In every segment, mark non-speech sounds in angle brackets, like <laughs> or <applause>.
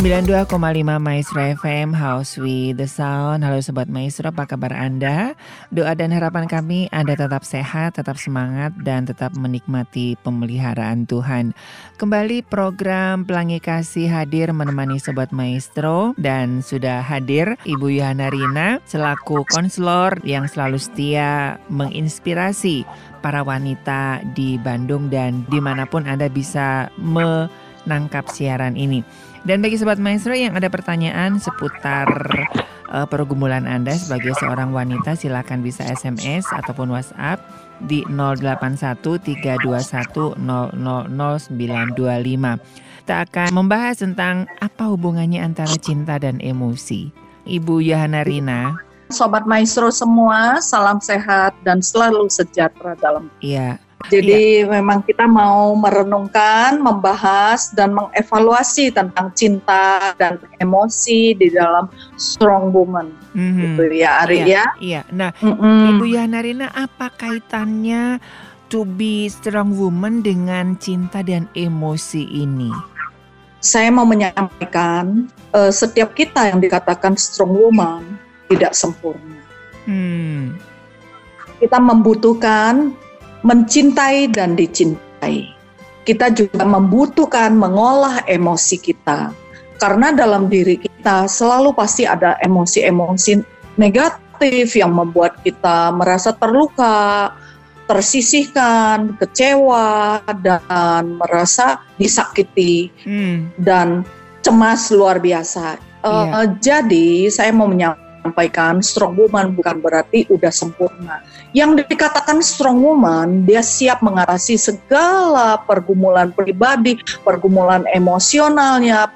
92,5 Maestro FM House with the Sound. Halo Sobat Maestro, apa kabar Anda? Doa dan harapan kami Anda tetap sehat, tetap semangat, dan tetap menikmati pemeliharaan Tuhan. Kembali program Pelangi Kasih hadir menemani Sobat Maestro Dan sudah hadir Ibu Yohana Rina Selaku konselor yang selalu setia menginspirasi para wanita di Bandung Dan di mana pun Anda bisa menangkap siaran ini dan bagi sobat maestro yang ada pertanyaan seputar uh, pergumulan Anda sebagai seorang wanita silakan bisa SMS ataupun WhatsApp di 081321000925. Kita akan membahas tentang apa hubungannya antara cinta dan emosi. Ibu Yohana Rina. Sobat Maestro semua, salam sehat dan selalu sejahtera dalam. Iya, jadi iya. memang kita mau merenungkan, membahas dan mengevaluasi tentang cinta dan emosi di dalam Strong Woman. Mm-hmm. Gitu ya, Ari iya, ya. Iya. Nah, mm-hmm. Ibu Yanarina apa kaitannya to be strong woman dengan cinta dan emosi ini? Saya mau menyampaikan uh, setiap kita yang dikatakan strong woman tidak sempurna. Hmm. Kita membutuhkan mencintai dan dicintai. Kita juga membutuhkan mengolah emosi kita. Karena dalam diri kita selalu pasti ada emosi-emosi negatif yang membuat kita merasa terluka, tersisihkan, kecewa, dan merasa disakiti hmm. dan cemas luar biasa. Yeah. Uh, jadi saya mau menyampaikan sampaikan strong woman bukan berarti udah sempurna. Yang dikatakan strong woman, dia siap mengatasi segala pergumulan pribadi, pergumulan emosionalnya,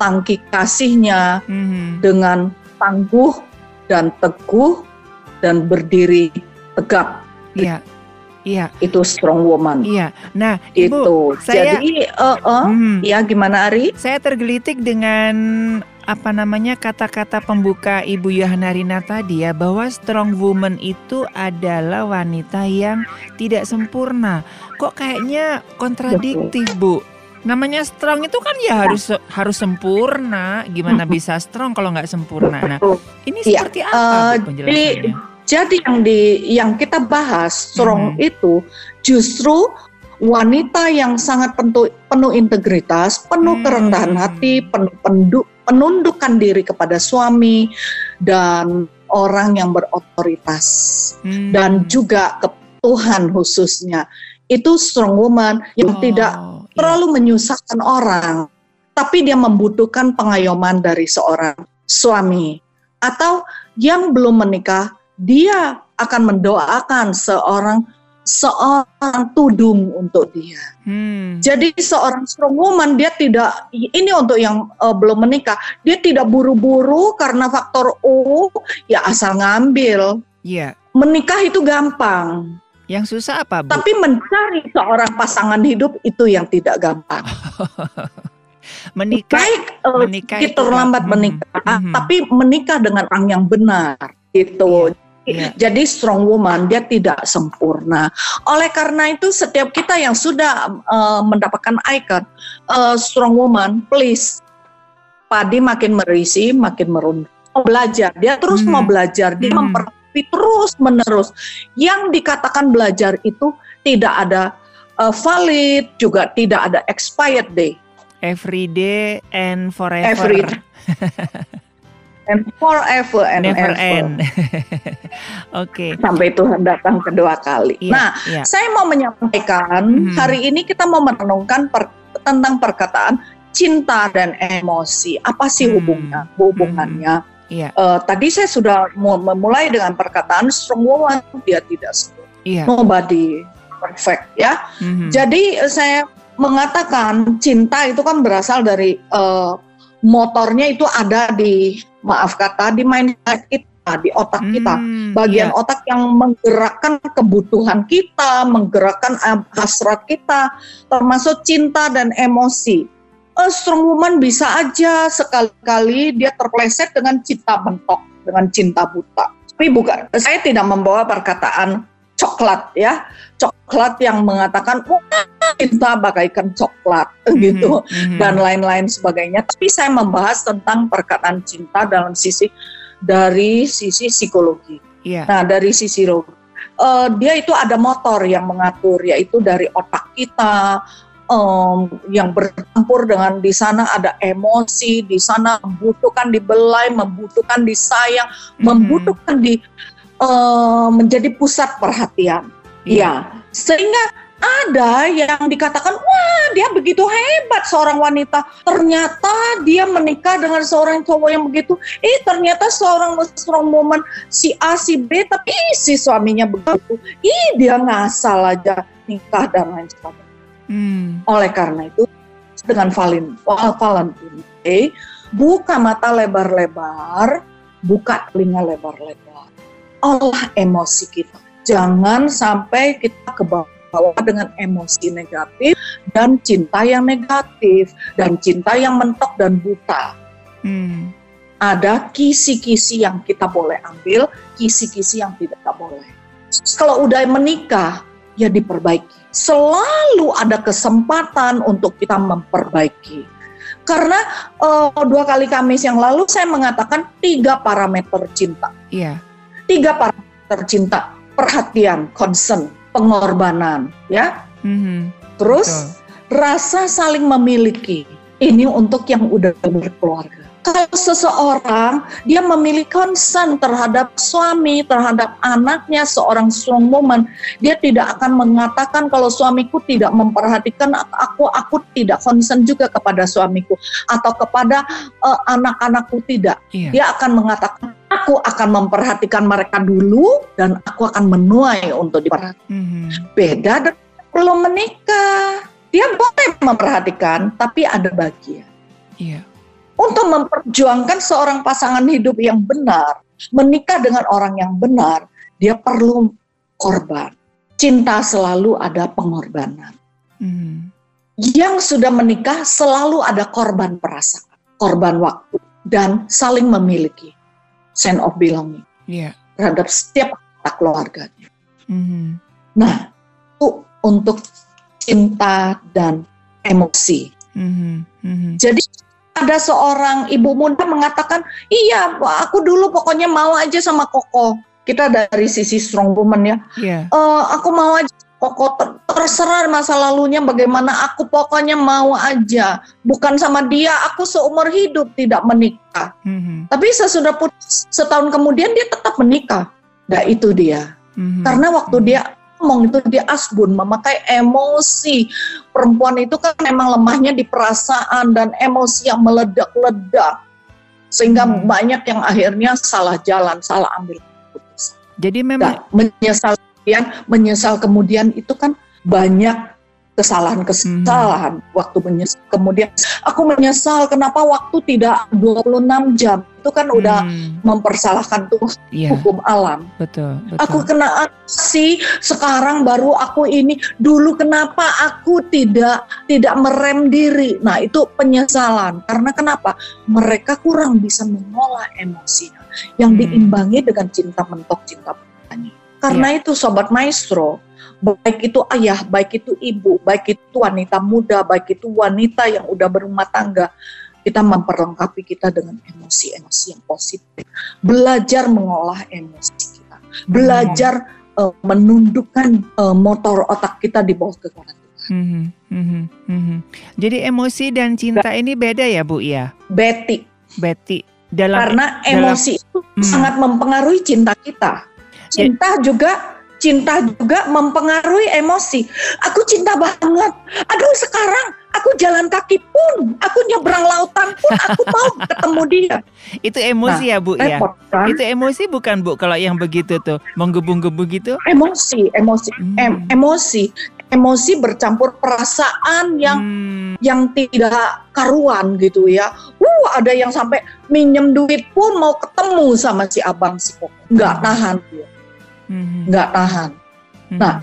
tangki kasihnya mm-hmm. dengan tangguh dan teguh dan berdiri tegap. Iya. Iya. Itu strong woman. Iya. Nah, Ibu, itu. Saya, Jadi, uh, uh, hmm, ya gimana Ari? Saya tergelitik dengan apa namanya kata-kata pembuka Ibu Yohana Rina tadi ya bahwa strong woman itu adalah wanita yang tidak sempurna. Kok kayaknya kontradiktif, Bu? Namanya strong itu kan ya harus harus sempurna. Gimana bisa strong kalau nggak sempurna? Nah, ini iya. seperti apa uh, penjelasannya? Jadi yang di yang kita bahas strong hmm. itu justru wanita yang sangat penuh, penuh integritas, penuh hmm. kerendahan hati, penuh penduk, penundukan diri kepada suami dan orang yang berotoritas hmm. dan juga ke Tuhan khususnya. Itu strong woman yang oh, tidak yeah. terlalu menyusahkan orang, tapi dia membutuhkan pengayoman dari seorang suami atau yang belum menikah dia akan mendoakan seorang seorang tudung untuk dia. Hmm. Jadi seorang strong woman dia tidak ini untuk yang uh, belum menikah, dia tidak buru-buru karena faktor U ya asal ngambil. Iya. Yeah. Menikah itu gampang. Yang susah apa, Bu? Tapi mencari seorang pasangan hidup itu yang tidak gampang. <laughs> menikah baik uh, menikah kita terlambat hmm. menikah, hmm. tapi menikah dengan orang yang benar itu. Yeah. Yeah. Jadi strong woman dia tidak sempurna. Oleh karena itu setiap kita yang sudah uh, mendapatkan icon uh, strong woman, please padi makin merisi, makin merunduk. Mau belajar, dia terus hmm. mau belajar, dia hmm. memperbaiki terus menerus. Yang dikatakan belajar itu tidak ada uh, valid, juga tidak ada expired day. Every day and forever. Every <laughs> and forever and Never ever. end. <laughs> Oke. okay. Sampai Tuhan datang kedua kali. Iya, nah, iya. saya mau menyampaikan Mhm. hari ini kita mau merenungkan per- tentang perkataan cinta dan emosi. Apa sih Hmm. hubungnya? Hubungannya? Iya, Eh, tadi saya sudah mu- memulai dengan perkataan strong woman dia tidak sempurna. iya. Nobody perfect ya. Mhm. Jadi eh, saya mengatakan cinta itu kan berasal dari eh, motornya itu ada di maaf kata di mindset kita, di otak kita. Hmm, Bagian iya. otak yang menggerakkan kebutuhan kita, menggerakkan eh, hasrat kita, termasuk cinta dan emosi. A strong woman bisa aja sekali-kali dia terpleset dengan cinta mentok, dengan cinta buta. Tapi bukan, saya tidak membawa perkataan coklat ya, coklat yang mengatakan wah cinta bagaikan coklat <laughs> Mhm, gitu mhm. dan lain-lain sebagainya. Tapi saya membahas tentang perkataan cinta dalam sisi dari sisi psikologi. Iya. Nah, dari sisi eh, dia itu ada motor yang mengatur, yaitu dari otak kita em, yang bercampur dengan di sana ada emosi, di sana membutuhkan dibelai, membutuhkan disayang, Mhm. membutuhkan di eh, menjadi pusat perhatian. Iya. Ya, sehingga ada yang dikatakan, wah dia begitu hebat seorang wanita. Ternyata dia menikah dengan seorang cowok yang begitu. Eh ternyata seorang strong woman si A si B, tapi si suaminya begitu. Ih dia ngasal aja nikah dan lain sebagainya. Hmm. Oleh karena itu dengan Valin, Valentine Day, buka mata lebar-lebar, buka telinga lebar-lebar. Olah emosi kita. Jangan sampai kita ke bawah dengan emosi negatif dan cinta yang negatif dan cinta yang mentok dan buta. Hmm. Ada kisi-kisi yang kita boleh ambil, kisi-kisi yang tidak boleh. Kalau udah menikah, ya diperbaiki. Selalu ada kesempatan untuk kita memperbaiki. Karena eh, dua kali Kamis yang lalu saya mengatakan tiga parameter cinta. Iya. Tiga parameter cinta. Perhatian, concern, pengorbanan. ya. Mhm. Terus Betul. rasa saling memiliki. Ini untuk yang udah berkeluarga. Kalau seseorang dia memiliki concern terhadap suami, terhadap anaknya, seorang strong woman, dia tidak akan mengatakan kalau suamiku tidak memperhatikan aku, aku tidak concern juga kepada suamiku atau kepada eh, anak-anakku tidak. Iya. Dia akan mengatakan aku akan memperhatikan mereka dulu dan aku akan menuai untuk diperhatikan Mhm. beda dan belum menikah. Dia boleh memperhatikan, tapi ada bagian. Iya. Untuk memperjuangkan seorang pasangan hidup yang benar, menikah dengan orang yang benar, dia perlu korban. Cinta selalu ada pengorbanan. Mhm. Yang sudah menikah selalu ada korban perasaan, korban waktu, dan saling memiliki sense of belonging Iya. terhadap setiap anggota keluarganya. Mhm. Nah, itu untuk cinta dan emosi. Mhm. Mhm. Jadi ada seorang ibu muda mengatakan, iya aku dulu pokoknya mau aja sama Koko. Kita dari sisi strong woman ya, Iya. "Eh, aku mau aja Koko ter- terserah masa lalunya bagaimana aku pokoknya mau aja. Bukan sama dia, aku seumur hidup tidak menikah. Mhm. Tapi sesudah putus setahun kemudian dia tetap menikah. Nah itu dia. Mhm. Karena waktu dia ngomong itu dia asbun, memakai emosi. Perempuan itu kan memang lemahnya di perasaan dan emosi yang meledak-ledak. Sehingga Hmm. banyak yang akhirnya salah jalan, salah ambil keputusan. Jadi memang Nah, menyesal kemudian, menyesal kemudian itu kan banyak kesalahan-kesalahan waktu menyesal. Kemudian aku menyesal kenapa waktu tidak 26 jam. Itu kan udah Hmm. mempersalahkan tuh Iya, hukum alam. betul, betul. Aku kena apa sih sekarang baru aku ini dulu kenapa aku tidak tidak merem diri. Nah, itu penyesalan. Karena kenapa? Mereka kurang bisa mengolah emosinya yang Hmm. diimbangi dengan cinta mentok, cinta bertani. Karena itu sobat maestro, baik itu ayah, baik itu ibu, baik itu wanita muda, baik itu wanita yang udah berumah tangga, kita memperlengkapi kita dengan emosi-emosi yang positif. Belajar mengolah emosi kita. Belajar eh, menundukkan eh, motor otak kita di bawah kekuatan Tuhan. Mhm, mhm, mhm. Jadi emosi dan cinta ini beda ya Bu ya, Betty, Betty. dalam karena emosi dalam, itu hmm. sangat mempengaruhi cinta kita. Cinta juga cinta juga mempengaruhi emosi. Aku cinta banget. Aduh sekarang aku jalan kaki pun, aku nyebrang lautan pun aku <laughs> mau ketemu dia. Itu emosi nah, ya Bu ya. Kan? Itu emosi bukan Bu kalau yang begitu tuh menggebu-gebu gitu? Emosi, emosi, hmm. em, emosi emosi bercampur perasaan yang hmm. yang tidak karuan gitu ya. Uh, ada yang sampai minjem duit pun mau ketemu sama si abang si. Nggak hmm. tahan dia. Hmm. Nggak tahan. Hmm. Nah,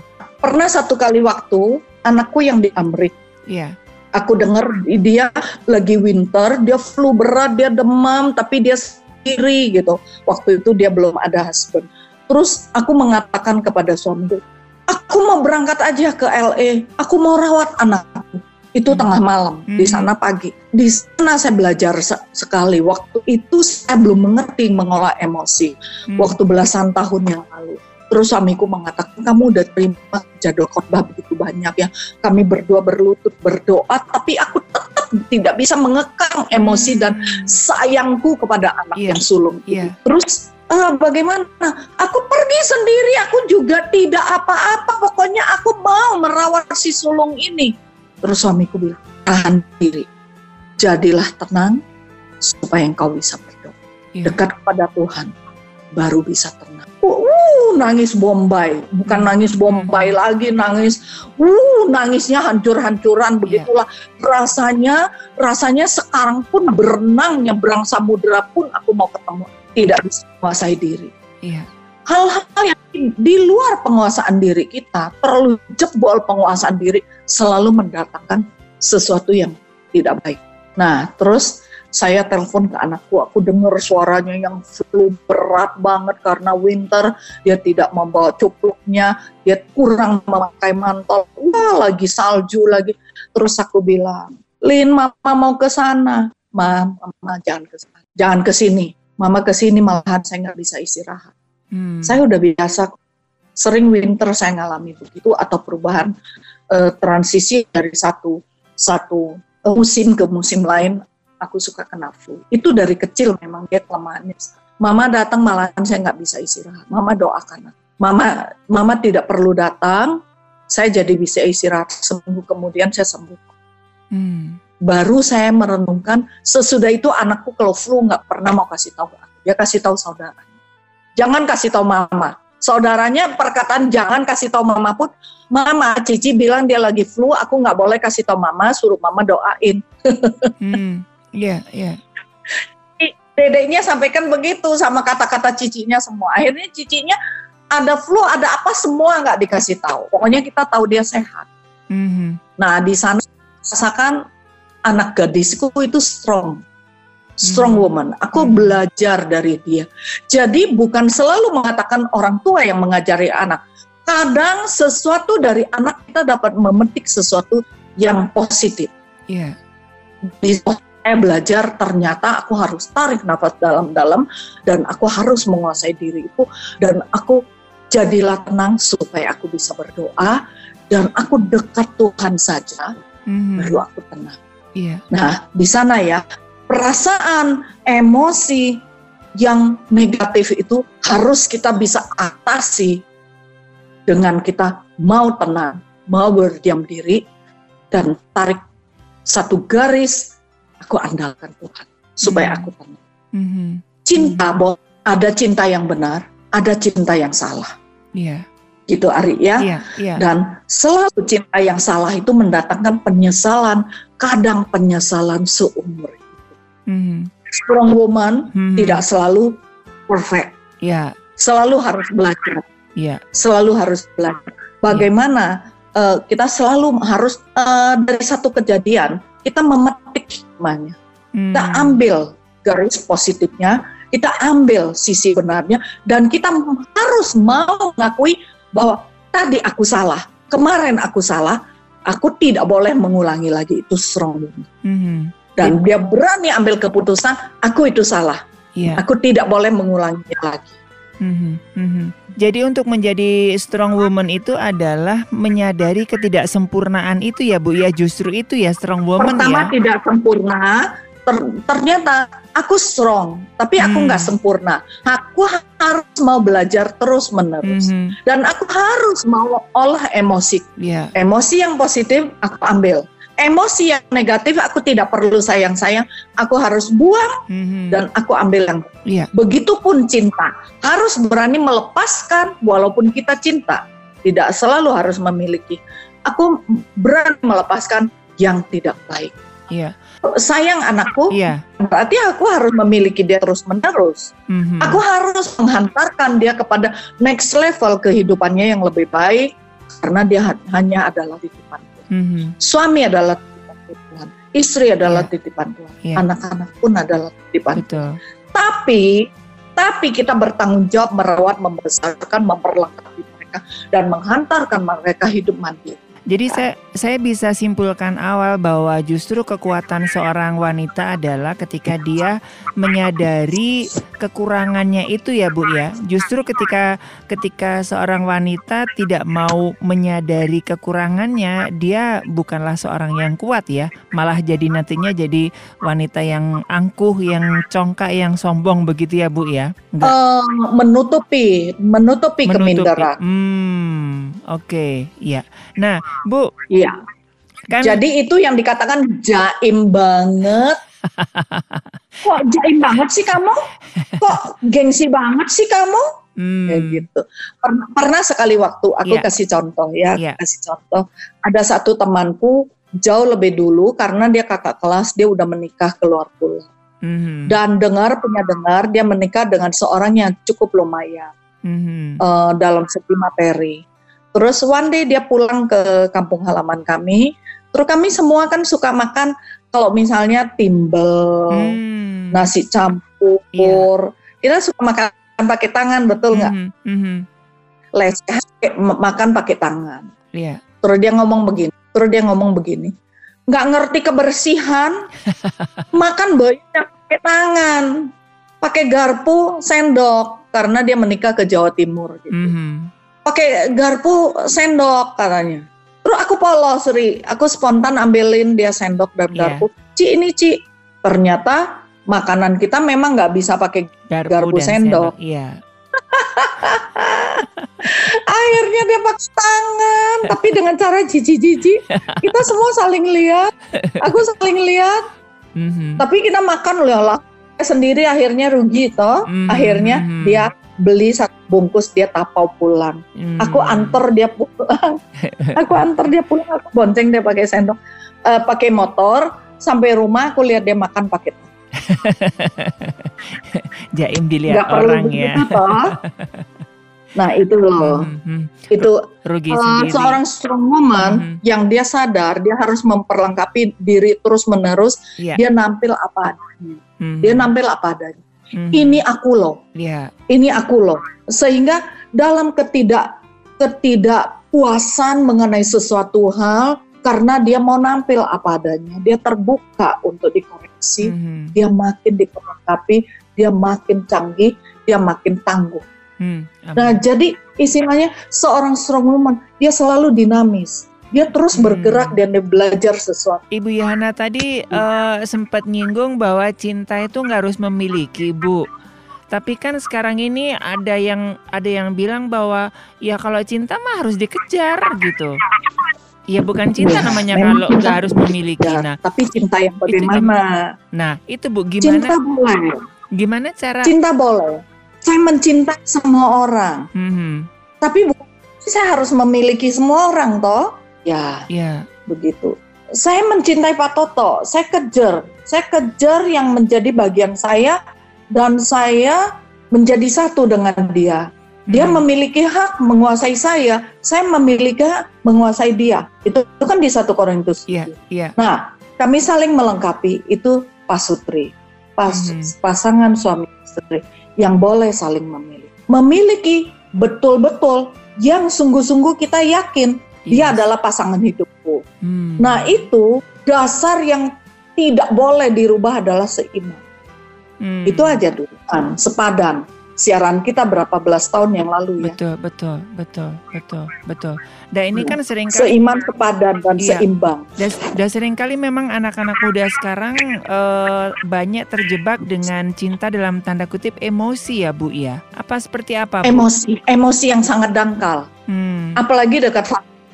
pernah satu kali waktu anakku yang di Amerika. Yeah. Aku dengar dia lagi winter, dia flu berat, dia demam, tapi dia sendiri gitu. Waktu itu dia belum ada husband. Terus aku mengatakan kepada suamiku, aku mau berangkat aja ke LA, aku mau rawat anakku. Itu hmm. tengah malam, hmm. di sana pagi. Di sana saya belajar se sekali. Waktu itu saya belum mengerti mengolah emosi. Hmm. Waktu belasan tahun yang lalu. Terus suamiku mengatakan, kamu udah terima jadwal khotbah begitu banyak ya. Kami berdua berlutut berdoa, tapi aku tetap tidak bisa mengekang emosi hmm. dan sayangku kepada anak yeah. yang sulung. Yeah. Terus uh, bagaimana? Aku pergi sendiri, aku juga tidak apa-apa. Pokoknya aku mau merawat si sulung ini. Terus suamiku bilang, tahan diri. Jadilah tenang supaya engkau bisa berdoa. Yeah. Dekat kepada Tuhan, baru bisa tenang. Uh, nangis Bombay, bukan hmm. nangis Bombay hmm. lagi, nangis, uh, nangisnya hancur-hancuran begitulah. Yeah. Rasanya, rasanya sekarang pun berenang nyebrang samudera pun aku mau ketemu tidak bisa menguasai diri. Iya. Hal-hal yang di luar penguasaan diri kita, terlalu jebol penguasaan diri, selalu mendatangkan sesuatu yang tidak baik. Nah, terus saya telepon ke anakku, aku dengar suaranya yang flu berat banget karena winter, dia tidak membawa cupluknya, dia kurang memakai mantel, wah lagi salju lagi. Terus aku bilang, Lin, mama mau ke sana. Mama, mama jangan ke sana, jangan ke sini mama ke sini malahan saya nggak bisa istirahat. Hmm. Saya udah biasa sering winter saya ngalami begitu atau perubahan uh, transisi dari satu satu uh, musim ke musim lain aku suka kena flu. Itu dari kecil memang dia kelemahannya. Mama datang malahan saya nggak bisa istirahat. Mama doakan. Mama mama tidak perlu datang, saya jadi bisa istirahat. Seminggu kemudian saya sembuh. Hmm baru saya merenungkan sesudah itu anakku kalau flu nggak pernah mau kasih tahu aku dia kasih tahu saudara jangan kasih tahu mama saudaranya perkataan jangan kasih tahu mama pun mama cici bilang dia lagi flu aku nggak boleh kasih tahu mama suruh mama doain <laughs> hmm iya yeah, iya yeah. dedeknya sampaikan begitu sama kata-kata cicinya semua akhirnya cicinya ada flu ada apa semua nggak dikasih tahu pokoknya kita tahu dia sehat mm -hmm. nah di sana rasakan anak gadisku itu strong strong hmm. woman. Aku hmm. belajar dari dia. Jadi bukan selalu mengatakan orang tua yang mengajari anak. Kadang sesuatu dari anak kita dapat memetik sesuatu yang positif. Iya. Yeah. Saya belajar ternyata aku harus tarik nafas dalam-dalam dan aku harus menguasai diriku dan aku jadilah tenang supaya aku bisa berdoa dan aku dekat Tuhan saja mm-hmm. baru aku tenang. Iya. Nah, di sana ya, perasaan, emosi yang negatif itu harus kita bisa atasi dengan kita mau tenang, mau berdiam diri, dan tarik satu garis, aku andalkan Tuhan, supaya aku tenang. Mm-hmm. Cinta, mm-hmm. ada cinta yang benar, ada cinta yang salah. Yeah gitu Ari ya. Iya, iya. Dan selalu cinta yang salah itu mendatangkan penyesalan, kadang penyesalan seumur hidup. Mm. Strong woman mm. tidak selalu perfect. Iya. Selalu harus belajar. Iya. Selalu harus belajar. Bagaimana uh, kita selalu harus uh, dari satu kejadian kita memetik hikmahnya. Mm. Kita ambil garis positifnya, kita ambil sisi benarnya dan kita harus mau mengakui bahwa tadi aku salah, kemarin aku salah, aku tidak boleh mengulangi lagi itu strong mm-hmm. Dan dia berani ambil keputusan, aku itu salah, yeah. aku tidak boleh mengulanginya lagi. Mm-hmm. Mm-hmm. Jadi untuk menjadi strong woman itu adalah menyadari ketidaksempurnaan itu ya Bu ya justru itu ya strong woman Pertama ya. tidak sempurna, ter, ternyata aku strong, tapi aku hmm. nggak hmm. sempurna. Aku harus mau belajar terus menerus, hmm. dan aku harus mau olah emosi. Yeah. Emosi yang positif aku ambil, emosi yang negatif aku tidak perlu sayang-sayang, aku harus buang hmm. dan aku ambil yang. Yeah. Begitupun cinta, harus berani melepaskan walaupun kita cinta, tidak selalu harus memiliki. Aku berani melepaskan yang tidak baik. Iya sayang anakku, yeah. berarti aku harus memiliki dia terus menerus. Mm-hmm. Aku harus menghantarkan dia kepada next level kehidupannya yang lebih baik karena dia hanya adalah titipan. Mm-hmm. Suami adalah titipan Tuhan, istri adalah yeah. titipan Tuhan, yeah. anak-anak pun adalah titipan Betul. Tuhan. Tapi tapi kita bertanggung jawab merawat, membesarkan, memperlengkapi mereka dan menghantarkan mereka hidup mandiri. Jadi saya saya bisa simpulkan awal bahwa justru kekuatan seorang wanita adalah ketika dia menyadari kekurangannya itu ya Bu ya. Justru ketika ketika seorang wanita tidak mau menyadari kekurangannya, dia bukanlah seorang yang kuat ya, malah jadi nantinya jadi wanita yang angkuh, yang congkak, yang sombong begitu ya Bu ya. Uh, menutupi menutupi, menutupi. keminderan. Hmm, oke, okay, ya. Nah, Bu. Iya. Kan, Jadi itu yang dikatakan jaim banget. <laughs> Kok jaim banget sih kamu? Kok gengsi banget sih kamu? Hmm. Kayak gitu. Pernah, pernah sekali waktu aku yeah. kasih contoh ya, yeah. kasih contoh. Ada satu temanku jauh lebih dulu karena dia kakak kelas, dia udah menikah keluar pulau. Mm-hmm. Dan dengar punya dengar dia menikah dengan seorang yang cukup lumayan mm-hmm. uh, dalam segi materi. Terus one day dia pulang ke kampung halaman kami. Terus kami semua kan suka makan kalau misalnya timbel, hmm. nasi campur. Yeah. Kita suka makan pakai tangan, betul nggak? Mm -hmm. mm -hmm. makan pakai tangan. Yeah. Terus dia ngomong begini. Terus dia ngomong begini. Nggak ngerti kebersihan, <laughs> makan banyak pakai tangan, pakai garpu, sendok karena dia menikah ke Jawa Timur. Gitu. Mm -hmm pakai garpu sendok katanya. Terus aku polos, Ri. Aku spontan ambilin dia sendok dan yeah. garpu. Ci ini Ci. Ternyata makanan kita memang nggak bisa pakai garpu, garpu sendok. Iya. <laughs> Akhirnya dia pakai tangan, tapi dengan cara jijik-jijik. Kita semua saling lihat. Aku saling lihat. Mm-hmm. Tapi kita makan lah sendiri akhirnya rugi toh. Mm-hmm. Akhirnya dia beli satu bungkus dia tapau pulang. Hmm. Aku antar dia pulang. <laughs> aku antar dia pulang. Aku bonceng dia pakai sendok, uh, pakai motor sampai rumah. Aku lihat dia makan pakai. <laughs> Jaim dilihat Gak orang ya. <laughs> Nah itu loh, mm-hmm. itu rugi uh, seorang strong woman mm-hmm. yang dia sadar dia harus memperlengkapi diri terus menerus. Yeah. Dia nampil apa adanya, mm-hmm. dia nampil apa adanya. Mm-hmm. Ini aku loh, yeah. ini aku loh sehingga dalam ketidak ketidakpuasan mengenai sesuatu hal karena dia mau nampil apa adanya, dia terbuka untuk dikoreksi, mm-hmm. dia makin diperlengkapi, dia makin canggih, dia makin tangguh. Mm, nah, jadi istilahnya seorang strong woman dia selalu dinamis. Dia terus hmm. bergerak dan dia belajar sesuatu. Ibu Yohana tadi uh, sempat nyinggung bahwa cinta itu nggak harus memiliki, Bu. Tapi kan sekarang ini ada yang ada yang bilang bahwa ya kalau cinta mah harus dikejar gitu. Ya bukan cinta ya, namanya kalau nggak harus memiliki. Ya, nah, tapi cinta yang bagaimana? Itu, nah, itu Bu gimana? Cinta boleh. Gimana cara? Cinta boleh. Saya mencintai semua orang. Mm -hmm. Tapi bukan saya harus memiliki semua orang toh. Ya. Ya. Begitu. Saya mencintai Pak Toto. Saya kejar. Saya kejar yang menjadi bagian saya dan saya menjadi satu dengan dia. Dia hmm. memiliki hak menguasai saya, saya memiliki hak menguasai dia. Itu, itu kan di satu Korintus. Yeah, yeah. Nah, kami saling melengkapi. Itu pasutri, pas, hmm. pasangan suami istri yang boleh saling memilih. Memiliki betul-betul yang sungguh-sungguh kita yakin yes. dia adalah pasangan hidupku. Hmm. Nah, itu dasar yang tidak boleh dirubah adalah seiman. Hmm. Itu aja dulu, sepadan, siaran kita berapa belas tahun yang lalu ya. Betul, betul, betul, betul, betul. Dan ini kan sering kali seiman sepadan dan iya. seimbang. Dan, dan sering kali memang anak-anak muda sekarang uh, banyak terjebak dengan cinta dalam tanda kutip emosi ya Bu ya. Apa seperti apa? Bu? Emosi, emosi yang sangat dangkal. Hmm. Apalagi dekat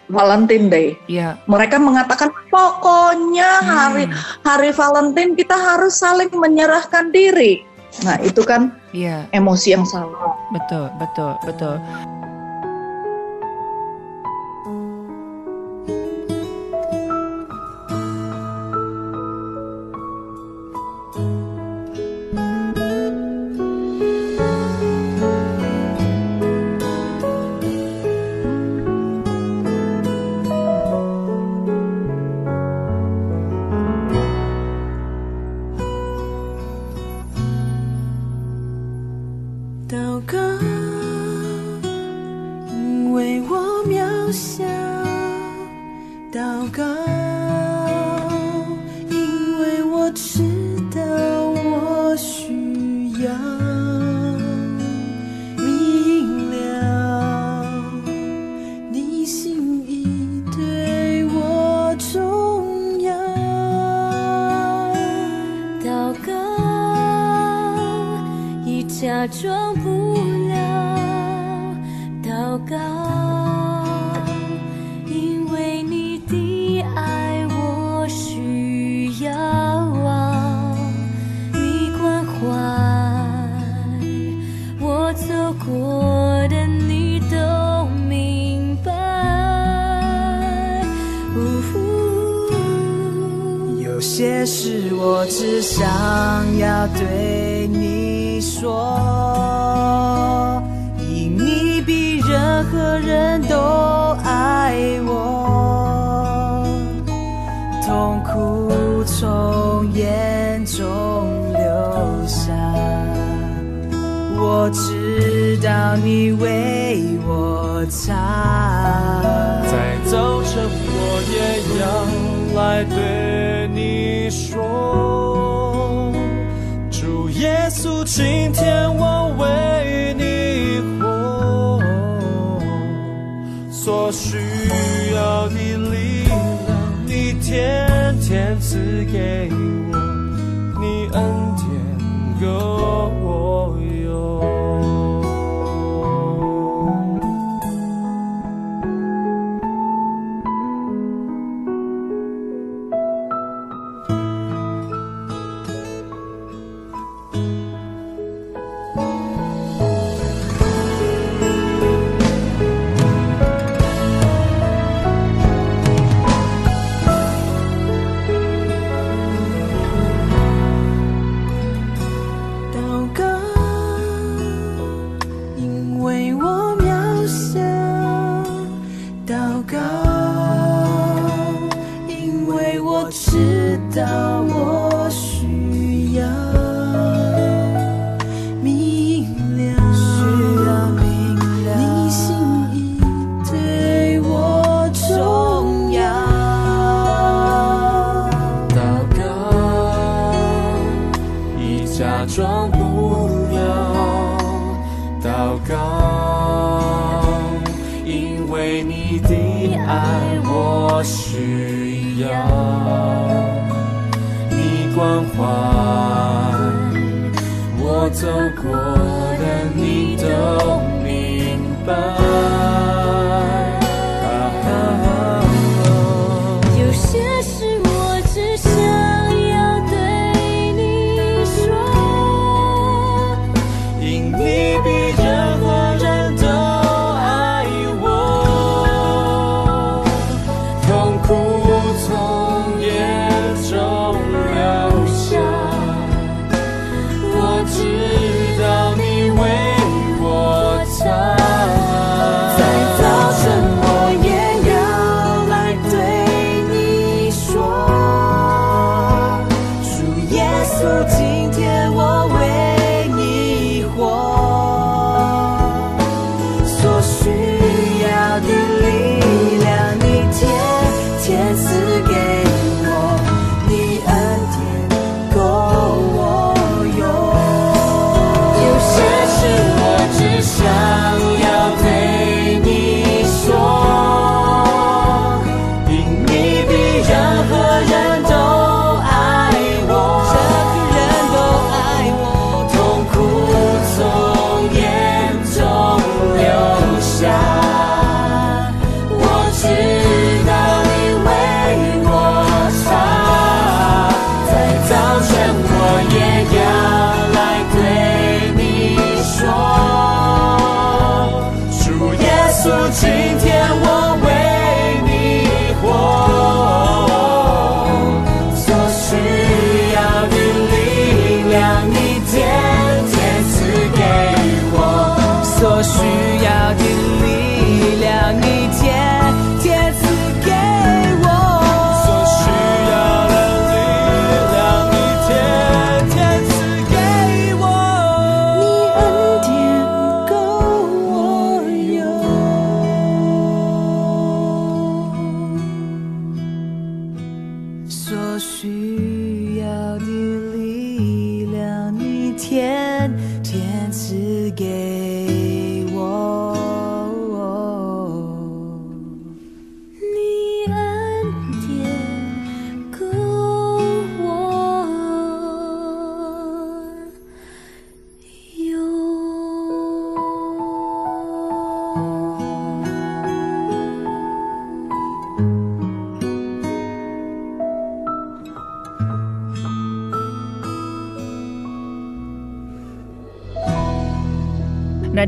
Valentine Day. Yeah. Mereka mengatakan pokoknya hmm. hari hari Valentine kita harus saling menyerahkan diri. Nah, itu kan yeah. emosi yang salah. Betul, betul, betul. do. 我需要的力量，你天天赐给我，你恩典够。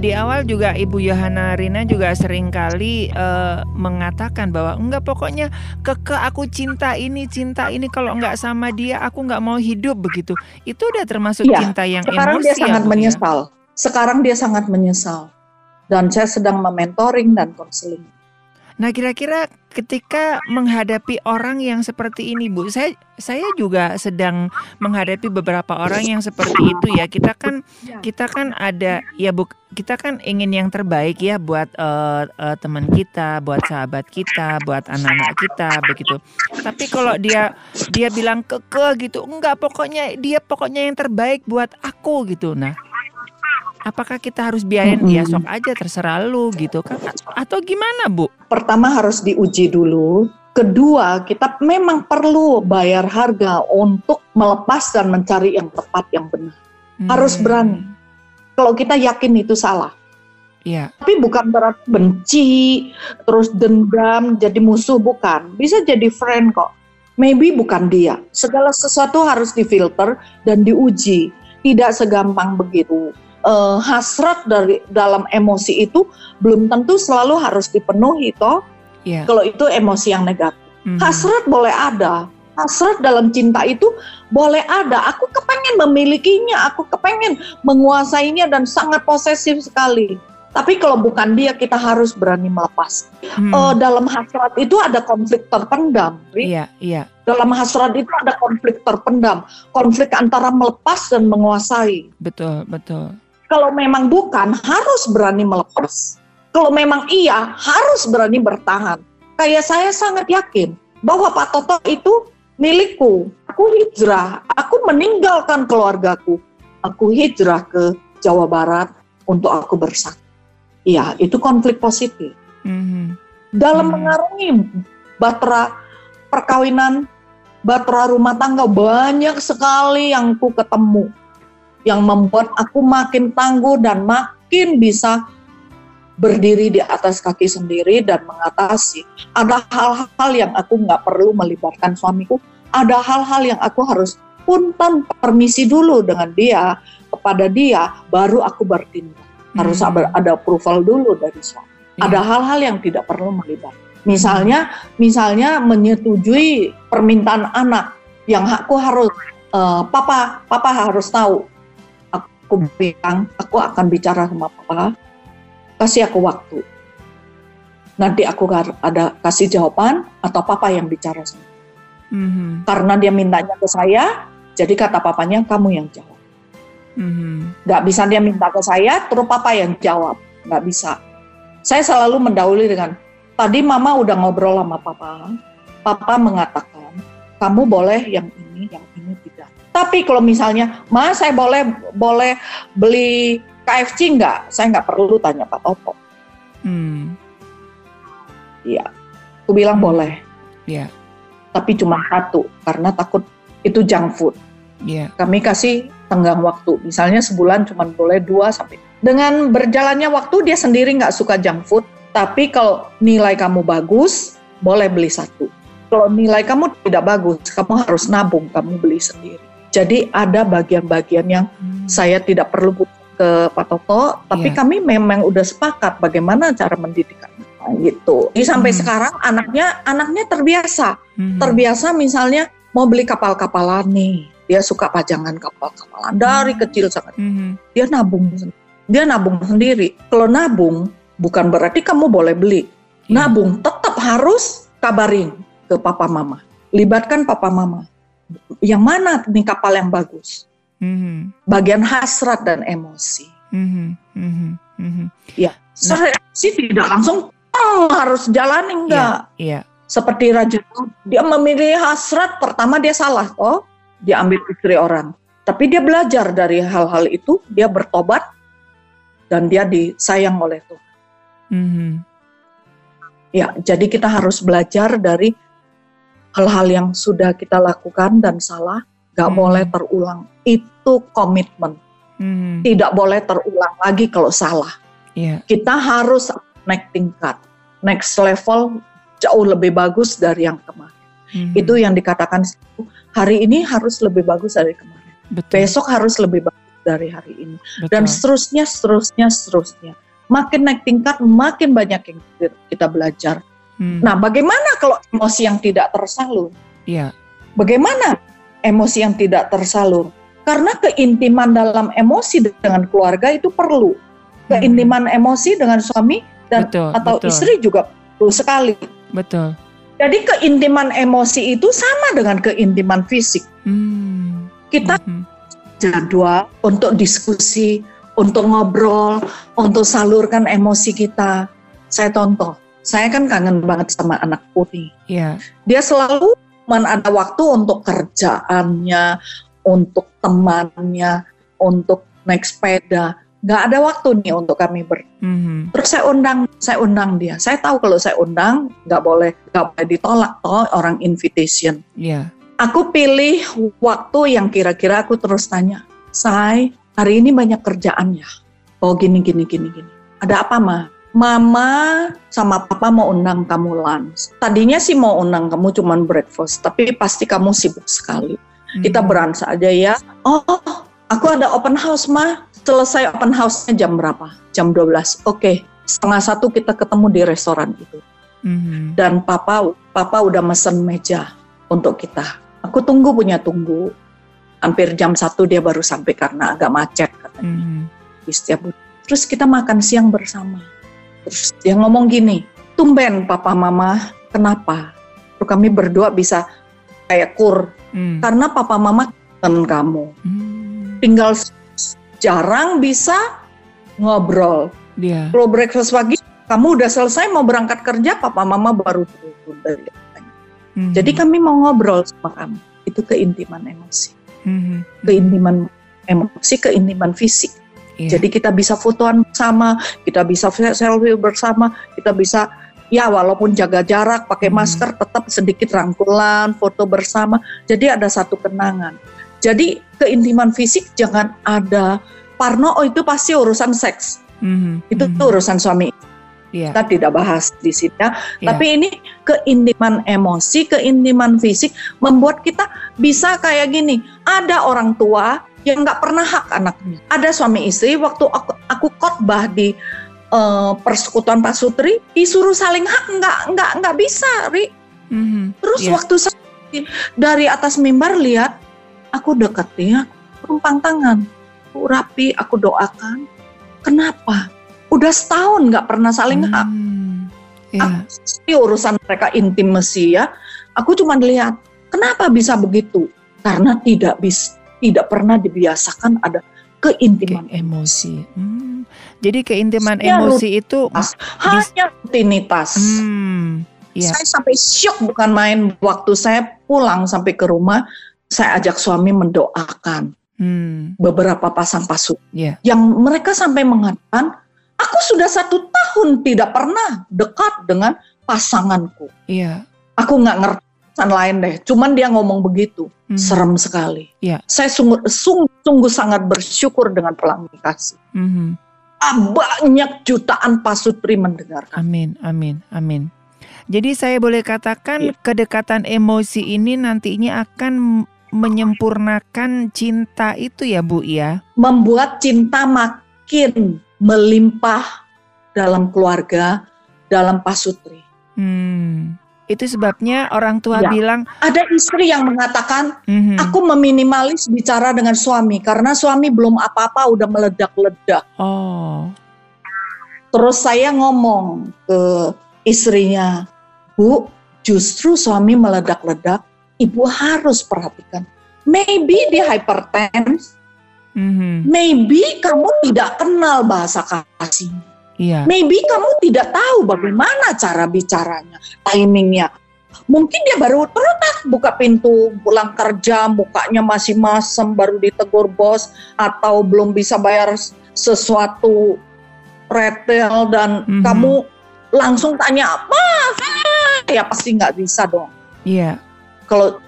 Di awal juga Ibu Yohana Rina juga sering kali uh, mengatakan bahwa enggak pokoknya keke aku cinta ini cinta ini kalau enggak sama dia aku enggak mau hidup begitu. Itu udah termasuk ya, cinta yang sekarang emosi. dia sangat ya, menyesal. Ya? Sekarang dia sangat menyesal. Dan saya sedang mementoring dan konseling. Nah, kira-kira ketika menghadapi orang yang seperti ini, Bu, saya saya juga sedang menghadapi beberapa orang yang seperti itu ya. Kita kan kita kan ada ya Bu, kita kan ingin yang terbaik ya buat uh, uh, teman kita, buat sahabat kita, buat anak-anak kita begitu. Tapi kalau dia dia bilang keke gitu, enggak pokoknya dia pokoknya yang terbaik buat aku gitu. Nah, apakah kita harus biayain mm-hmm. ya sok aja terserah lu gitu kan atau gimana Bu? Pertama harus diuji dulu. Kedua, kita memang perlu bayar harga untuk melepas dan mencari yang tepat yang benar. Hmm. Harus berani. Kalau kita yakin itu salah. Iya. Tapi bukan berarti benci, terus dendam, jadi musuh bukan. Bisa jadi friend kok. Maybe bukan dia. Segala sesuatu harus difilter dan diuji. Tidak segampang begitu uh, hasrat dari dalam emosi itu belum tentu selalu harus dipenuhi toh. Yeah. Kalau itu emosi yang negatif. Mm-hmm. Hasrat boleh ada. Hasrat dalam cinta itu boleh ada. Aku kepengen memilikinya, aku kepengen menguasainya dan sangat posesif sekali. Tapi kalau bukan dia, kita harus berani melepas. Hmm. Uh, dalam hasrat itu ada konflik terpendam. Iya, iya. Dalam hasrat itu ada konflik terpendam, konflik antara melepas dan menguasai. Betul, betul. Kalau memang bukan, harus berani melepas. Kalau memang iya, harus berani bertahan. Kayak saya sangat yakin bahwa Pak Toto itu milikku. Aku hijrah, aku meninggalkan keluargaku. Aku hijrah ke Jawa Barat untuk aku bersatu. Iya, itu konflik positif. Mm-hmm. Dalam mm-hmm. mengarungi batra perkawinan, batra rumah tangga banyak sekali yang ku ketemu yang membuat aku makin tangguh dan makin bisa berdiri di atas kaki sendiri dan mengatasi. Ada hal-hal yang aku nggak perlu melibatkan suamiku. Ada hal-hal yang aku harus punten permisi dulu dengan dia kepada dia, baru aku bertindak. Harus hmm. ada approval dulu dari suami. Hmm. Ada hal-hal yang tidak perlu melibatkan. Misalnya, misalnya menyetujui permintaan anak yang aku harus uh, papa, papa harus tahu aku bilang aku akan bicara sama papa. Kasih aku waktu. Nanti aku ada kasih jawaban atau papa yang bicara sama mm-hmm. karena dia mintanya ke saya jadi kata papanya kamu yang jawab. Mm-hmm. Gak bisa dia minta ke saya terus papa yang jawab. Nggak bisa. Saya selalu mendahului dengan tadi mama udah ngobrol sama papa. Papa mengatakan kamu boleh yang ini yang ini tapi kalau misalnya, Mas saya boleh boleh beli KFC nggak? Saya nggak perlu tanya Pak Toto. Hmm. Iya, aku bilang hmm. boleh. Iya. Tapi cuma satu karena takut itu junk food. Iya. Kami kasih tenggang waktu. Misalnya sebulan cuma boleh dua sampai. Dengan berjalannya waktu dia sendiri nggak suka junk food. Tapi kalau nilai kamu bagus, boleh beli satu. Kalau nilai kamu tidak bagus, kamu harus nabung, kamu beli sendiri. Jadi ada bagian-bagian yang hmm. saya tidak perlu ke Pak Toto, tapi yeah. kami memang udah sepakat bagaimana cara mendidik gitu. Jadi sampai hmm. sekarang anaknya anaknya terbiasa, hmm. terbiasa misalnya mau beli kapal-kapalan nih, dia suka pajangan kapal-kapalan dari hmm. kecil sangat. Hmm. Dia nabung, dia nabung sendiri. Kalau nabung bukan berarti kamu boleh beli. Yeah. Nabung tetap harus kabarin ke papa mama, libatkan papa mama. Yang mana nih kapal yang bagus? Hmm. Bagian hasrat dan emosi. Hmm. Hmm. Hmm. Ya, nah. sih tidak langsung oh, harus jalani enggak. Yeah, yeah. Seperti Raja dia memilih hasrat pertama dia salah oh dia ambil istri orang. Tapi dia belajar dari hal-hal itu, dia bertobat dan dia disayang oleh Tuhan. Mm-hmm. Ya, jadi kita harus belajar dari hal-hal yang sudah kita lakukan dan salah, gak mm-hmm. boleh terulang. Itu komitmen. Mm-hmm. Tidak boleh terulang lagi kalau salah. Yeah. Kita harus naik tingkat, next level jauh lebih bagus dari yang kemarin. Hmm. Itu yang dikatakan hari ini harus lebih bagus dari kemarin. Betul. Besok harus lebih bagus dari hari ini. Betul. Dan seterusnya, seterusnya, seterusnya. Makin naik tingkat, makin banyak yang kita belajar. Hmm. Nah, bagaimana kalau emosi yang tidak tersalur? Iya. Bagaimana emosi yang tidak tersalur? Karena keintiman dalam emosi dengan keluarga itu perlu. Keintiman hmm. emosi dengan suami dan betul, atau betul. istri juga perlu sekali. Betul. Jadi keintiman emosi itu sama dengan keintiman fisik. Hmm. Kita hmm. jadwal untuk diskusi, untuk ngobrol, untuk salurkan emosi kita. Saya contoh, saya kan kangen banget sama anak putih. Yeah. Dia selalu man ada waktu untuk kerjaannya, untuk temannya, untuk naik sepeda nggak ada waktu nih untuk kami ber. Mm-hmm. Terus saya undang, saya undang dia. Saya tahu kalau saya undang nggak boleh nggak boleh ditolak toh orang invitation. Iya. Yeah. Aku pilih waktu yang kira-kira aku terus tanya, saya hari ini banyak kerjaan ya. Oh gini gini gini gini. Ada apa mah? Mama sama papa mau undang kamu lunch. Tadinya sih mau undang kamu cuman breakfast, tapi pasti kamu sibuk sekali. Mm-hmm. Kita beransa aja ya. Oh, aku ada open house mah selesai open house-nya jam berapa? Jam 12. Oke, okay. setengah satu kita ketemu di restoran itu. Mm-hmm. Dan papa, papa udah mesen meja untuk kita. Aku tunggu punya tunggu. Hampir jam satu dia baru sampai karena agak macet katanya. Mm-hmm. Di setiap Terus kita makan siang bersama. Dia ngomong gini, tumben papa mama, kenapa? Terus kami berdua bisa kayak kur. Mm. Karena papa mama kan kamu. Mm. Tinggal jarang bisa ngobrol. Yeah. Kalau breakfast pagi, kamu udah selesai mau berangkat kerja, papa mama baru turun dari mm-hmm. Jadi kami mau ngobrol sama kamu. Itu keintiman emosi. Mm-hmm. Keintiman emosi, keintiman fisik. Yeah. Jadi kita bisa fotoan bersama, kita bisa selfie bersama, kita bisa ya walaupun jaga jarak, pakai hmm. masker, tetap sedikit rangkulan, foto bersama. Jadi ada satu kenangan. Jadi keintiman fisik jangan ada parno oh itu pasti urusan seks. Mm-hmm. Itu mm-hmm. urusan suami. Yeah. Kita tidak bahas di sini ya. Yeah. Tapi ini keintiman emosi, keintiman fisik membuat kita bisa kayak gini. Ada orang tua yang nggak pernah hak anaknya. Ada suami istri waktu aku, aku khotbah di uh, persekutuan Pak Sutri disuruh saling hak nggak nggak nggak bisa, Ri. Mm-hmm. Terus yeah. waktu saya dari atas mimbar lihat aku deketin, aku tumpang tangan, aku rapi, aku doakan. Kenapa? Udah setahun nggak pernah saling hmm, hak. Yeah. Aku, urusan mereka intimasi ya. Aku cuma lihat, kenapa bisa begitu? Karena tidak bis, tidak pernah dibiasakan ada keintiman Ke emosi. Hmm. Jadi keintiman ya, emosi itu hanya rutinitas. Hmm, yeah. Saya sampai syok bukan main waktu saya pulang sampai ke rumah saya ajak suami mendoakan hmm. beberapa pasang pasuk yeah. yang mereka sampai mengatakan aku sudah satu tahun tidak pernah dekat dengan pasanganku. Yeah. Aku nggak ngerti lain deh, cuman dia ngomong begitu, hmm. serem sekali. Yeah. Saya sungguh, sungguh, sungguh sangat bersyukur dengan pelangi kasih. Hmm. Banyak jutaan pasutri mendengar. Amin, amin, amin. Jadi saya boleh katakan yeah. kedekatan emosi ini nantinya akan menyempurnakan cinta itu ya Bu ya? Membuat cinta makin melimpah dalam keluarga, dalam pasutri. Hmm. Itu sebabnya orang tua ya. bilang ada istri yang mengatakan mm-hmm. aku meminimalis bicara dengan suami karena suami belum apa-apa udah meledak-ledak. Oh. Terus saya ngomong ke istrinya, "Bu, justru suami meledak-ledak, ibu harus perhatikan. Maybe dia hypertense. Mm-hmm. Maybe kamu tidak kenal bahasa kasih. Iya. Maybe kamu tidak tahu bagaimana cara bicaranya, timingnya. Mungkin dia baru terletak buka pintu pulang kerja, mukanya masih masem, baru ditegur bos, atau belum bisa bayar sesuatu retail dan mm-hmm. kamu langsung tanya apa? Ya pasti nggak bisa dong. Iya. Kalau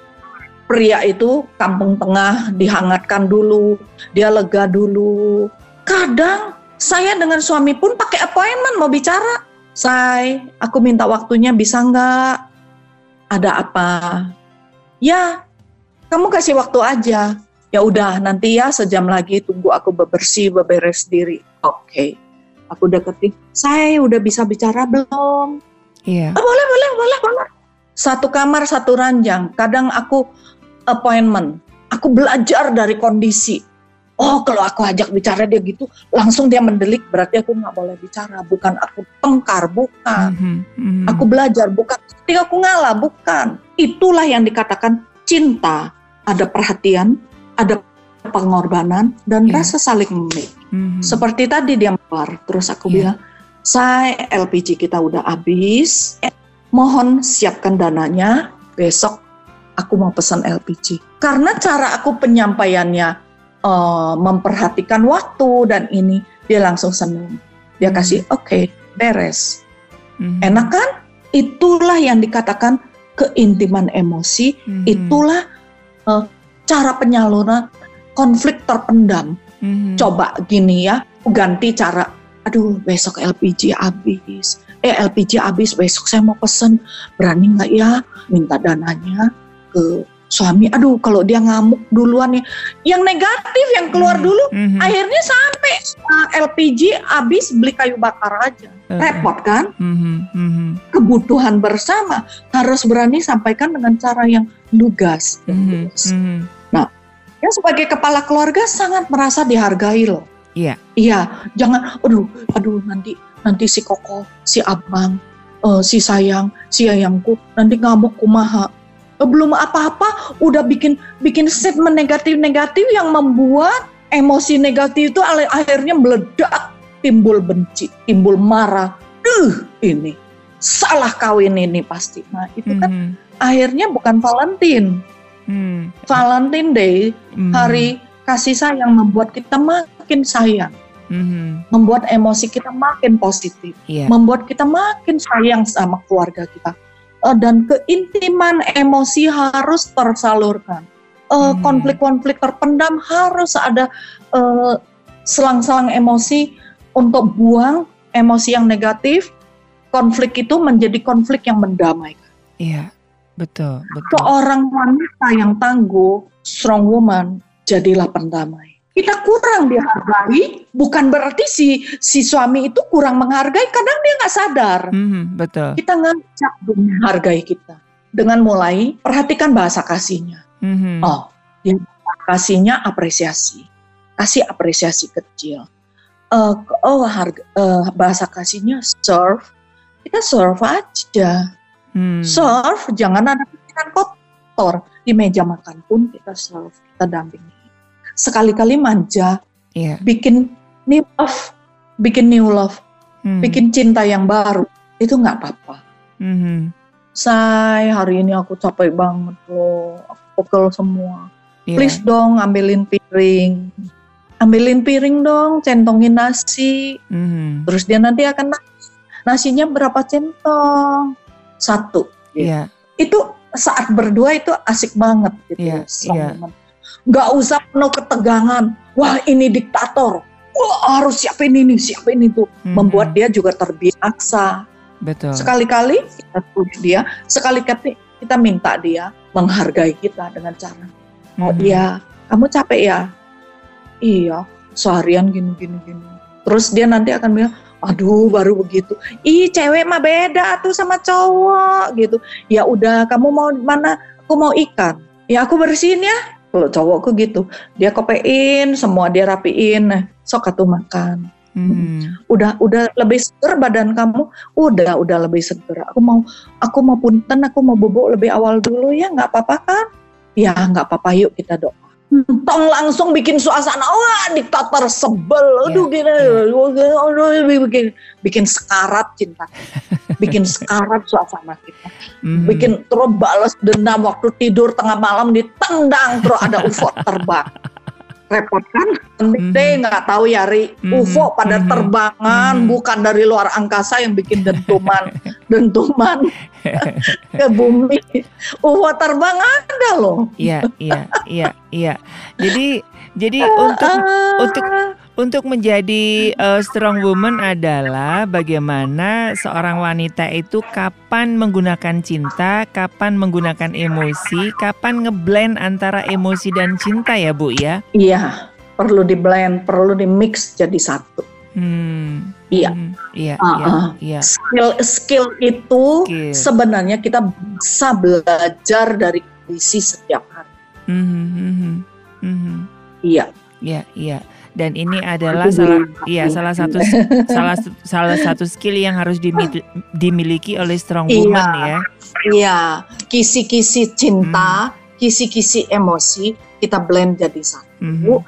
pria itu kampung tengah dihangatkan dulu, dia lega dulu. Kadang saya dengan suami pun pakai appointment mau bicara. Say, aku minta waktunya bisa nggak? Ada apa? Ya, kamu kasih waktu aja. Ya udah, nanti ya sejam lagi tunggu aku bebersih, beberes diri. Oke, okay. aku deketin. Saya udah bisa bicara belum? Iya. Oh, boleh, boleh, boleh, boleh. Satu kamar, satu ranjang. Kadang aku appointment. Aku belajar dari kondisi oh kalau aku ajak bicara dia gitu langsung dia mendelik berarti aku nggak boleh bicara. Bukan aku tengkar bukan. Mm -hmm. aku belajar bukan. Ketika aku ngalah bukan. Itulah yang dikatakan cinta. Ada perhatian ada pengorbanan dan yeah. rasa saling memiliki mm -hmm. seperti tadi dia keluar terus aku yeah. bilang saya LPG kita udah habis. Mohon siapkan dananya. Besok aku mau pesan LPG karena cara aku penyampaiannya uh, memperhatikan waktu dan ini dia langsung senang dia hmm. kasih oke okay, beres hmm. enak kan itulah yang dikatakan keintiman emosi hmm. itulah uh, cara penyaluran konflik terpendam hmm. coba gini ya ganti cara aduh besok LPG habis eh LPG habis besok saya mau pesen berani nggak ya minta dananya ke suami aduh kalau dia ngamuk duluan ya yang negatif yang keluar mm -hmm. dulu mm -hmm. akhirnya sampai uh, eh, LPG habis beli kayu bakar aja uh, repot kan mm -hmm. Mm -hmm. kebutuhan bersama harus berani sampaikan dengan cara yang lugas mm -hmm. Mm -hmm. nah ya sebagai kepala keluarga sangat merasa dihargai loh iya iya jangan aduh aduh nanti nanti si koko si abang uh, si sayang si ayangku nanti ngamuk kumaha belum apa-apa udah bikin bikin statement negatif-negatif yang membuat emosi negatif itu akhirnya meledak, timbul benci, timbul marah. Uh, ini salah kawin ini pasti. Nah, itu kan mm -hmm. akhirnya bukan Valentine. Mm. Valentine Day, mm. hari kasih sayang membuat kita makin sayang. Mm-hmm. membuat emosi kita makin positif, yeah. membuat kita makin sayang sama keluarga kita uh, dan keintiman emosi harus tersalurkan. Uh, hmm. Konflik-konflik terpendam harus ada uh, selang-selang emosi untuk buang emosi yang negatif. Konflik itu menjadi konflik yang mendamaikan. Iya, betul, betul. Seorang wanita yang tangguh, strong woman, jadilah pendamai kita kurang dihargai bukan berarti si si suami itu kurang menghargai kadang dia nggak sadar. Mm-hmm, betul. Kita ngajak menghargai kita dengan mulai perhatikan bahasa kasihnya. Mm-hmm. oh yang kasihnya apresiasi kasih apresiasi kecil. Uh, oh harga uh, bahasa kasihnya serve kita serve aja. Mm. serve jangan ada pikiran kotor. Di meja makan pun kita serve kita dampingi sekali-kali manja, yeah. bikin new love, bikin new love, hmm. bikin cinta yang baru, itu nggak apa-apa. Hmm. Say, hari ini aku capek banget loh, aku pegel semua. Yeah. Please dong ambilin piring, ambilin piring dong, centongin nasi. Hmm. Terus dia nanti akan nasinya berapa centong? Satu. Gitu. Yeah. Itu saat berdua itu asik banget gitu. Yeah. Yeah nggak usah penuh ketegangan. Wah ini diktator. Wah harus siapin ini, siapin itu. Hmm. Membuat dia juga terbiasa. Betul. Sekali-kali kita tulis dia, sekali-kali kita minta dia menghargai kita dengan cara, oh hmm. iya, kamu capek ya? Iya, seharian gini gini gini. Terus dia nanti akan bilang, aduh baru begitu ih cewek mah beda tuh sama cowok gitu ya udah kamu mau mana aku mau ikan ya aku bersihin ya kalau cowokku gitu dia kopein semua dia rapiin nah sok atuh makan Hmm. Udah udah lebih seger badan kamu, udah udah lebih seger. Aku mau aku mau punten, aku mau bobok lebih awal dulu ya, nggak apa-apa kan? Ya nggak apa-apa yuk kita doa tong langsung bikin suasana. Wah diktator sebel. Aduh yeah, gini aduh bikin bikin sekarat cinta. <laughs> Bikin sekarat suasana kita. Mm-hmm. bikin terus balas dendam waktu tidur tengah malam ditendang terus ada UFO terbang repot kan mm-hmm. deh nggak tahu ya Ri mm-hmm. UFO pada mm-hmm. terbangan mm-hmm. bukan dari luar angkasa yang bikin <laughs> dentuman dentuman <laughs> ke bumi UFO terbang ada loh iya iya iya iya jadi jadi untuk <laughs> untuk untuk menjadi uh, strong woman adalah bagaimana seorang wanita itu kapan menggunakan cinta, kapan menggunakan emosi, kapan ngeblend antara emosi dan cinta ya Bu ya? Iya, perlu di blend, perlu di mix jadi satu. Hmm. Iya. Hmm, iya, uh, iya, iya. Skill skill itu skill. sebenarnya kita bisa belajar dari kondisi setiap hari. Hmm, hmm, hmm. hmm. Iya. Iya, iya dan ini adalah salah iya salah satu salah salah satu skill yang harus dimiliki oleh strong iya. woman iya, ya. Iya, kisi-kisi cinta, hmm. kisi-kisi emosi kita blend jadi satu. Hmm.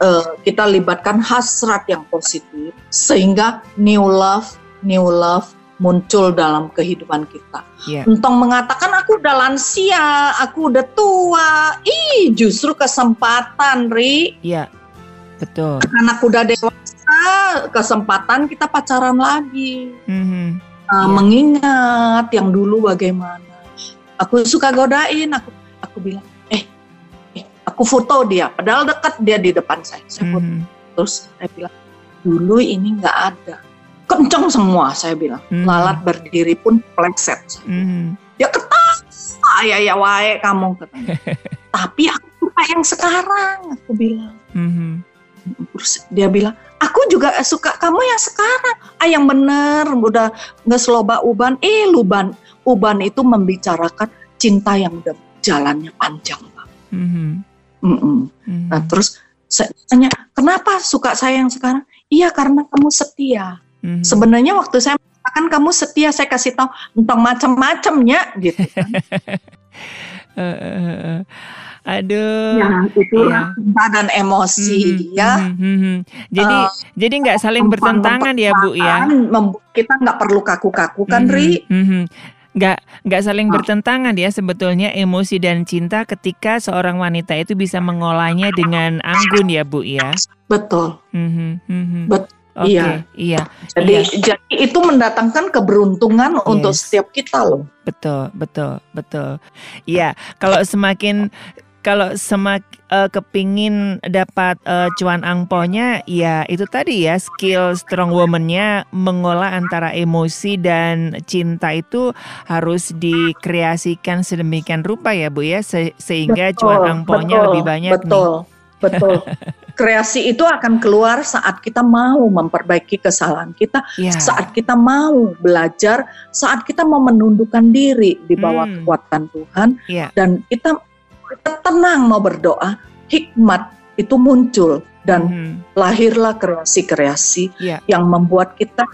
Uh, kita libatkan hasrat yang positif sehingga new love, new love muncul dalam kehidupan kita. Yeah. Entong mengatakan aku udah lansia, aku udah tua. Ih, justru kesempatan, Ri. Iya. Betul. Anak udah dewasa, kesempatan kita pacaran lagi. Mm-hmm. Uh, yeah. Mengingat yang dulu bagaimana. Aku suka godain, aku aku bilang, eh, eh aku foto dia, padahal dekat dia di depan saya. Saya foto. Mm-hmm. Terus saya bilang, dulu ini nggak ada. Kenceng semua, saya bilang. Mm-hmm. Lalat berdiri pun pleset. Mm-hmm. Ya ketawa, ya ya wae kamu katanya. <laughs> Tapi aku suka yang sekarang, aku bilang. Mm-hmm terus dia bilang aku juga suka kamu yang sekarang ah yang bener udah nggak seloba uban eh luban uban itu membicarakan cinta yang udah jalannya panjang pak mm -hmm. Mm -mm. Mm -hmm. nah terus saya tanya kenapa suka saya yang sekarang iya karena kamu setia mm -hmm. sebenarnya waktu saya kan kamu setia saya kasih tahu tentang macam-macamnya gitu kan. <laughs> Aduh. Ya, itu ya. dan emosi hmm, ya. Hmm, hmm, hmm. Jadi uh, jadi nggak saling bertentangan ya Bu ya. Kita nggak perlu kaku-kaku kan hmm, Ri. Hmm, hmm. Nggak nggak saling uh. bertentangan ya sebetulnya emosi dan cinta ketika seorang wanita itu bisa mengolahnya dengan anggun ya Bu ya. Betul. Hmm, hmm, hmm. Betul. Okay, iya, iya. Jadi, iya. jadi itu mendatangkan keberuntungan yes. untuk setiap kita loh. Betul, betul, betul. Iya, kalau semakin kalau semak uh, kepingin dapat uh, cuan angponya ya itu tadi ya skill strong woman-nya mengolah antara emosi dan cinta itu harus dikreasikan sedemikian rupa ya Bu ya se sehingga betul, cuan angponya betul, lebih banyak betul, nih. Betul. <laughs> Kreasi itu akan keluar saat kita mau memperbaiki kesalahan kita, yeah. saat kita mau belajar, saat kita mau menundukkan diri di bawah hmm. kekuatan Tuhan yeah. dan kita kita tenang mau berdoa, hikmat itu muncul dan hmm. lahirlah kreasi-kreasi yeah. yang membuat kita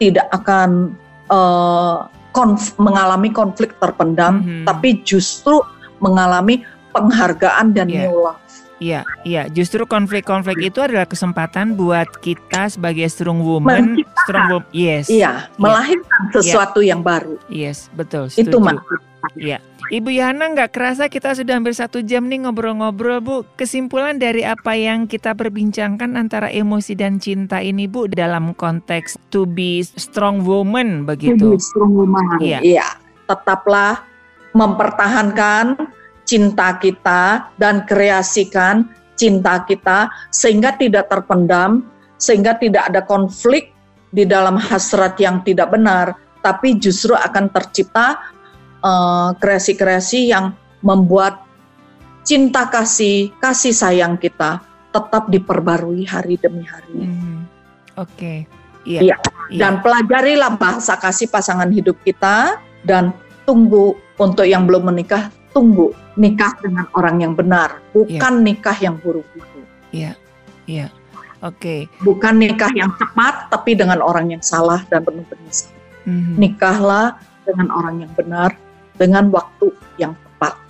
tidak akan uh, konf mengalami konflik terpendam, hmm. tapi justru mengalami penghargaan dan yeah. new love. Iya, iya. Justru konflik-konflik itu adalah kesempatan buat kita sebagai strong woman, strong woman, yes. Iya, melahirkan sesuatu yeah. yang baru. Yes, betul. Setuju. Itu maksud. Iya. Ibu Yana nggak kerasa kita sudah hampir satu jam nih ngobrol-ngobrol Bu. Kesimpulan dari apa yang kita perbincangkan antara emosi dan cinta ini Bu dalam konteks to be strong woman begitu. To be strong woman. Iya. iya. Tetaplah mempertahankan cinta kita dan kreasikan cinta kita sehingga tidak terpendam, sehingga tidak ada konflik di dalam hasrat yang tidak benar, tapi justru akan tercipta Eh, kreasi-kreasi uh, yang membuat cinta kasih, kasih sayang kita tetap diperbarui hari demi hari. Hmm. Oke. Okay. Iya. Ya. Dan pelajarilah bahasa kasih pasangan hidup kita dan tunggu untuk yang belum menikah tunggu nikah dengan orang yang benar, bukan ya. nikah yang buru-buru. Iya. Iya. Oke. Okay. Bukan nikah yang cepat tapi dengan orang yang salah dan penuh penyesalan. Mm-hmm. Nikahlah dengan orang yang benar dengan waktu yang tepat.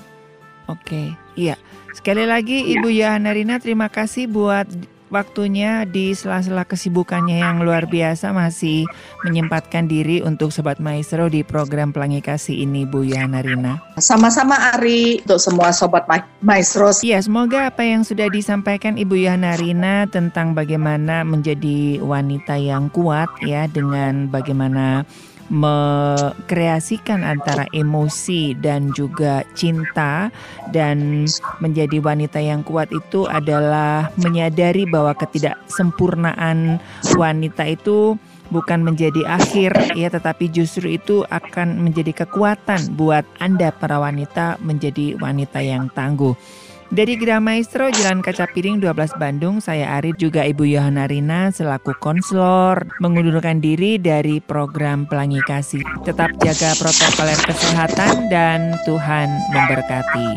Oke. Okay. Iya. Sekali lagi ya. Ibu Yana Rina terima kasih buat waktunya di sela-sela kesibukannya yang luar biasa masih menyempatkan diri untuk Sobat Maestro di program Pelangi Kasih ini Bu Yana Rina. Sama-sama Ari untuk semua Sobat Ma Maestro. Iya semoga apa yang sudah disampaikan Ibu Yana Rina tentang bagaimana menjadi wanita yang kuat ya dengan bagaimana mekreasikan antara emosi dan juga cinta dan menjadi wanita yang kuat itu adalah menyadari bahwa ketidaksempurnaan wanita itu bukan menjadi akhir ya tetapi justru itu akan menjadi kekuatan buat Anda para wanita menjadi wanita yang tangguh. Dari Gerah Maestro, Jalan Kaca Piring 12 Bandung, saya Arit juga Ibu Yohana Rina selaku konselor mengundurkan diri dari program Pelangi Kasih. Tetap jaga protokol kesehatan dan Tuhan memberkati.